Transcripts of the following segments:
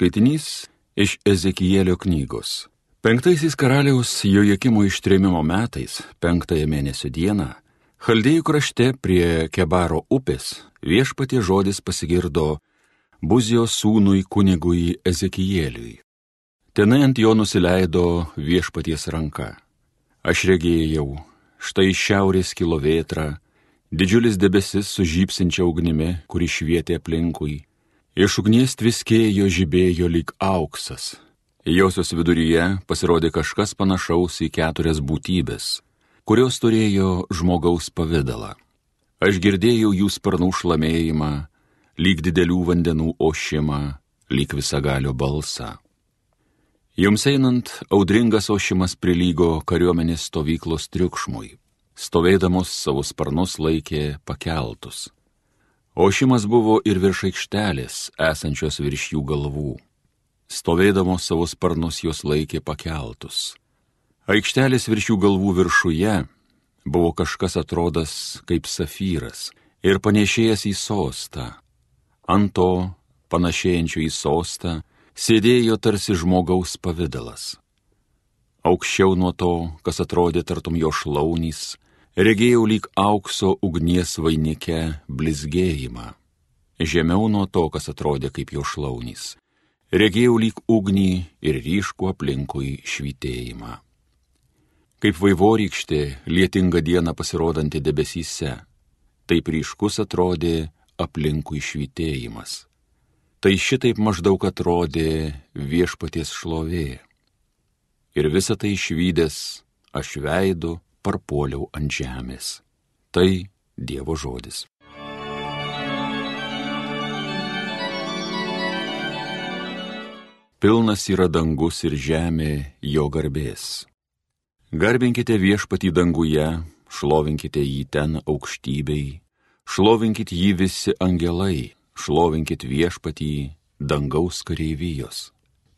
Skaitinys iš Ezekielio knygos. Penktaisiais karaliaus Jojekimo ištrėmimo metais, penktąją mėnesio dieną, Chaldėjų krašte prie Kebaro upės viešpatie žodis pasigirdo Buzijos sūnui kunigui Ezekieliui. Tenai ant jo nusileido viešpaties ranka. Aš regėjau, štai šiaurės kilo vėtra, didžiulis debesis su žypsinčia ugnimi, kuri švietė aplinkui. Iš ugnies tviskėjo žibėjo lyg auksas. Josios viduryje pasirodė kažkas panašaus į keturias būtybės, kurios turėjo žmogaus pavydalą. Aš girdėjau jų sparnų šlamėjimą, lyg didelių vandenų ošimą, lyg visagalio balsą. Jums einant, audringas ošimas prilygo kariuomenės stovyklos triukšmui stovėdamos savo sparnus laikė pakeltus. Ošimas buvo ir virš aikštelės, esančios virš jų galvų. Stovėdamos savo sparnus jos laikė pakeltus. Aikštelės virš jų galvų viršuje buvo kažkas atrodas kaip safyras ir panešėjęs į sostą. Ant to, panašėjančio į sostą, sėdėjo tarsi žmogaus pavydalas. Aukščiau nuo to, kas atrodė tartum jo šlaunys, regėjau lyg aukso ugnies vainike blizgėjimą. Žemiau nuo to, kas atrodė kaip jo šlaunys, regėjau lyg ugnį ir ryškų aplinkui švitėjimą. Kaip vaivorykštė lietinga diena pasirodanti debesyse, taip ryškus atrodė aplinkui švitėjimas. Tai šitaip maždaug atrodė viešpaties šlovė. Ir visą tai išvykęs aš veidu parpuoliau ant žemės. Tai Dievo žodis. Pilnas yra dangus ir žemė jo garbės. Garbinkite viešpatį danguje, šlovinkite jį ten aukštybei, šlovinkite jį visi angelai, šlovinkite viešpatį dangaus kareivijos.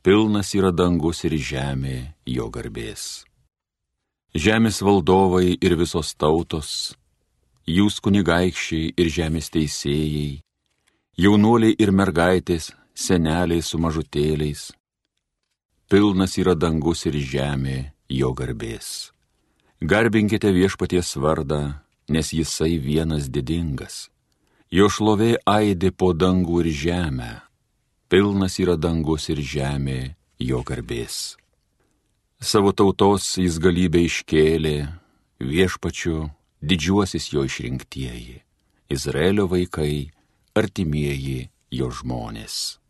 Pilnas yra dangus ir žemė jo garbės žemės valdovai ir visos tautos, jūs kunigaikščiai ir žemės teisėjai, jaunuoliai ir mergaitės, seneliai su mažutėliais. Pilnas yra dangus ir žemė jo garbės. Garbinkite viešpaties vardą, nes jisai vienas didingas. Jo šlovė aidi po dangų ir žemę. Pilnas yra dangus ir žemė jo garbės. Savo tautos jis galybę iškėlė, viešpačiu didžiuosis jo išrinktieji, Izraelio vaikai, artimieji jo žmonės.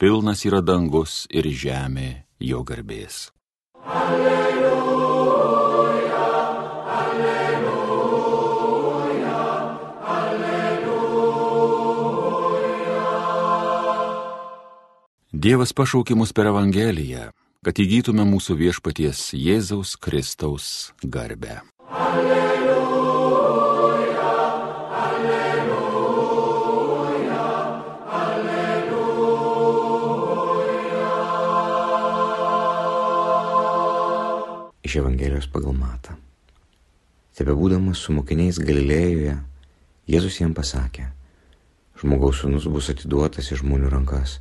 Pilnas yra dangus ir žemė jo garbės. Alleluja, alleluja, alleluja. Dievas pašaukė mus per Evangeliją kad įgytume mūsų viešpaties Jėzaus Kristaus garbę. Alleluja, alleluja, alleluja. Iš Evangelijos pagal matą. Tebebūdamas su mokiniais Galilėjoje, Jėzus jam pasakė, žmogaus sūnus bus atiduotas į žmonių rankas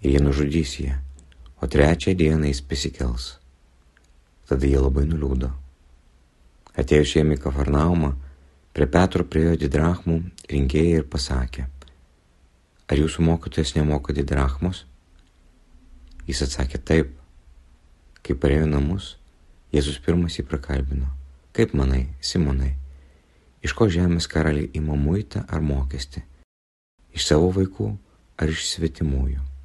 ir jie nužudys jį o trečią dieną jis prisikels. Tada jie labai nuliūdo. Atėjus jiem į Kafarnaumą, prie Petro priejo didrachmų rinkėjai ir pasakė, ar jūsų mokytojas nemoka didrachmos? Jis atsakė taip. Kai parėjo namus, Jėzus pirmas jį prakalbino. Kaip manai, Simonai, iš ko žemės karaliai ima muitą ar mokestį? Iš savo vaikų ar iš svetimųjų?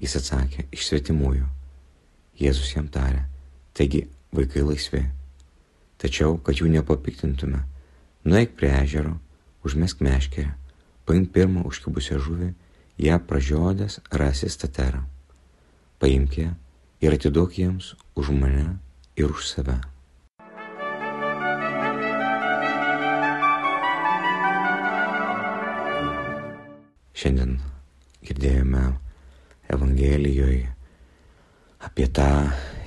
Jis atsakė, iš svetimųjų. Jėzus jam tarė, taigi vaikai laisvi. Tačiau, kad jų nepapiktintume, nueik prie ežero, užmesk meškerę, paimk pirmą užkibusią žuvį, ją pražiodęs rasi staterą. Paimk ją ir atiduok jiems už mane ir už save. Šiandien girdėjome Evangelijoje apie tą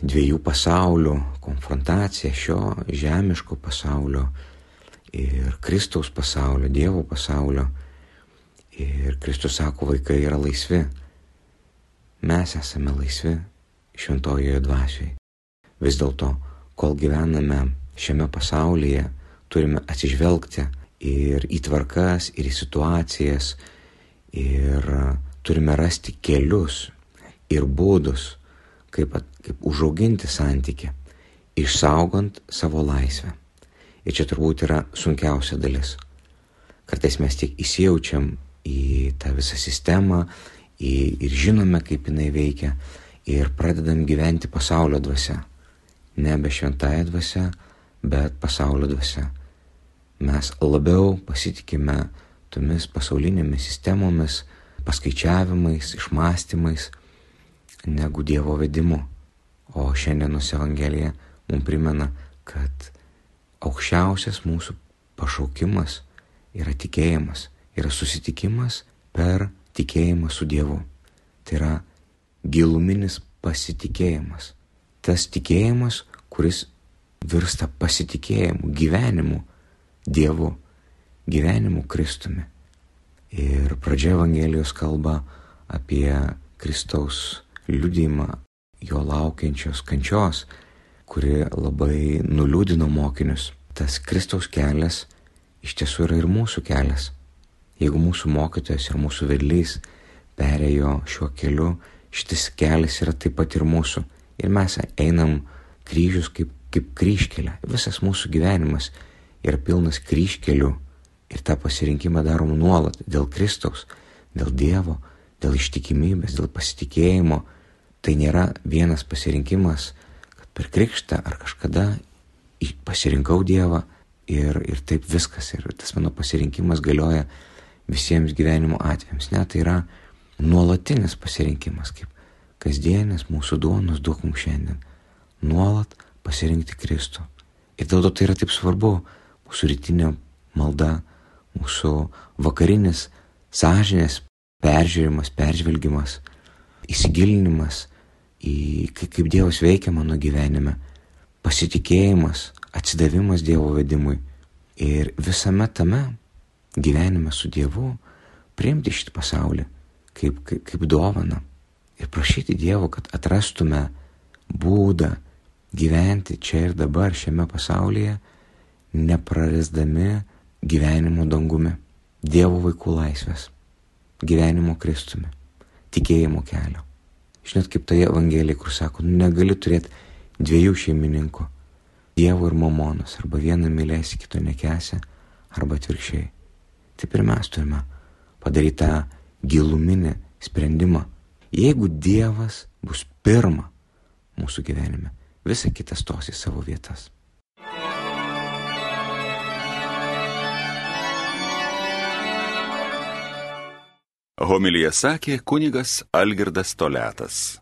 dviejų pasaulių konfrontaciją šio žemiško pasaulio ir Kristaus pasaulio, Dievo pasaulio. Ir Kristus sako, vaikai yra laisvi. mes esame laisvi šventojoje dvasioje. Vis dėlto, kol gyvename šiame pasaulyje, turime atsižvelgti ir į tvarkas, ir į situacijas, ir turime rasti kelius ir būdus, kaip, kaip užauginti santyki, išsaugant savo laisvę. Ir čia turbūt yra sunkiausia dalis. Kartais mes tik įsijaučiam į tą visą sistemą į, ir žinome, kaip jinai veikia ir pradedam gyventi pasaulio dvasia nebe šventąją dvasę, bet pasaulio dvasę. Mes labiau pasitikime tomis pasaulinėmis sistemomis, paskaičiavimais, išmastymais, negu Dievo vedimu. O šiandienos Evangelija mums primena, kad aukščiausias mūsų pašaukimas yra tikėjimas, yra susitikimas per tikėjimą su Dievu. Tai yra giluminis pasitikėjimas tas tikėjimas, kuris virsta pasitikėjimu, gyvenimu Dievu, gyvenimu Kristumi. Ir pradžia Evangelijos kalba apie Kristaus liudymą, jo laukiančios kančios, kuri labai nuliūdino mokinius. Tas Kristaus kelias iš tiesų yra ir mūsų kelias. Jeigu mūsų mokytojas ir mūsų vedlys perėjo šiuo keliu, šitas kelias yra taip pat ir mūsų. Ir mes einam kryžius kaip, kaip kryškelė. Visas mūsų gyvenimas yra pilnas kryškelių. Ir tą pasirinkimą darom nuolat dėl Kristaus, dėl Dievo, dėl ištikimybės, dėl pasitikėjimo. Tai nėra vienas pasirinkimas, kad per krikštą ar kažkada pasirinkau Dievą ir, ir taip viskas. Ir tas mano pasirinkimas galioja visiems gyvenimo atvejams. Ne, tai yra nuolatinis pasirinkimas, kaip kasdienės mūsų duonos duok mums šiandien. Nuolat pasirinkti Kristų. Ir dėl to tai yra taip svarbu. Mūsų rytinė malda, mūsų vakarinis sąžinės peržiūrimas, peržvelgimas, įsigilinimas į kaip Dievas veikia mano gyvenime, pasitikėjimas, atsidavimas Dievo vedimui ir visame tame gyvenime su Dievu priimti šitą pasaulį kaip, kaip, kaip dovana ir prašyti Dievo, kad atrastume būdą gyventi čia ir dabar šiame pasaulyje, neprarasdami gyvenimo dangumi, Dievo vaikų laisvės, gyvenimo Kristumi, tikėjimo kelio. Žinot, kaip toje Evangelijoje, kur sako, nu, negali turėti dviejų šeimininkų - Dievo ir mamonos, arba vieną mylėsi, kito nekesi, arba atvirkščiai. Taip ir mes turime padaryti tą giluminį sprendimą Jeigu Dievas bus pirma mūsų gyvenime, visa kita stos į savo vietas. Homilyje sakė kunigas Algirdas Toletas.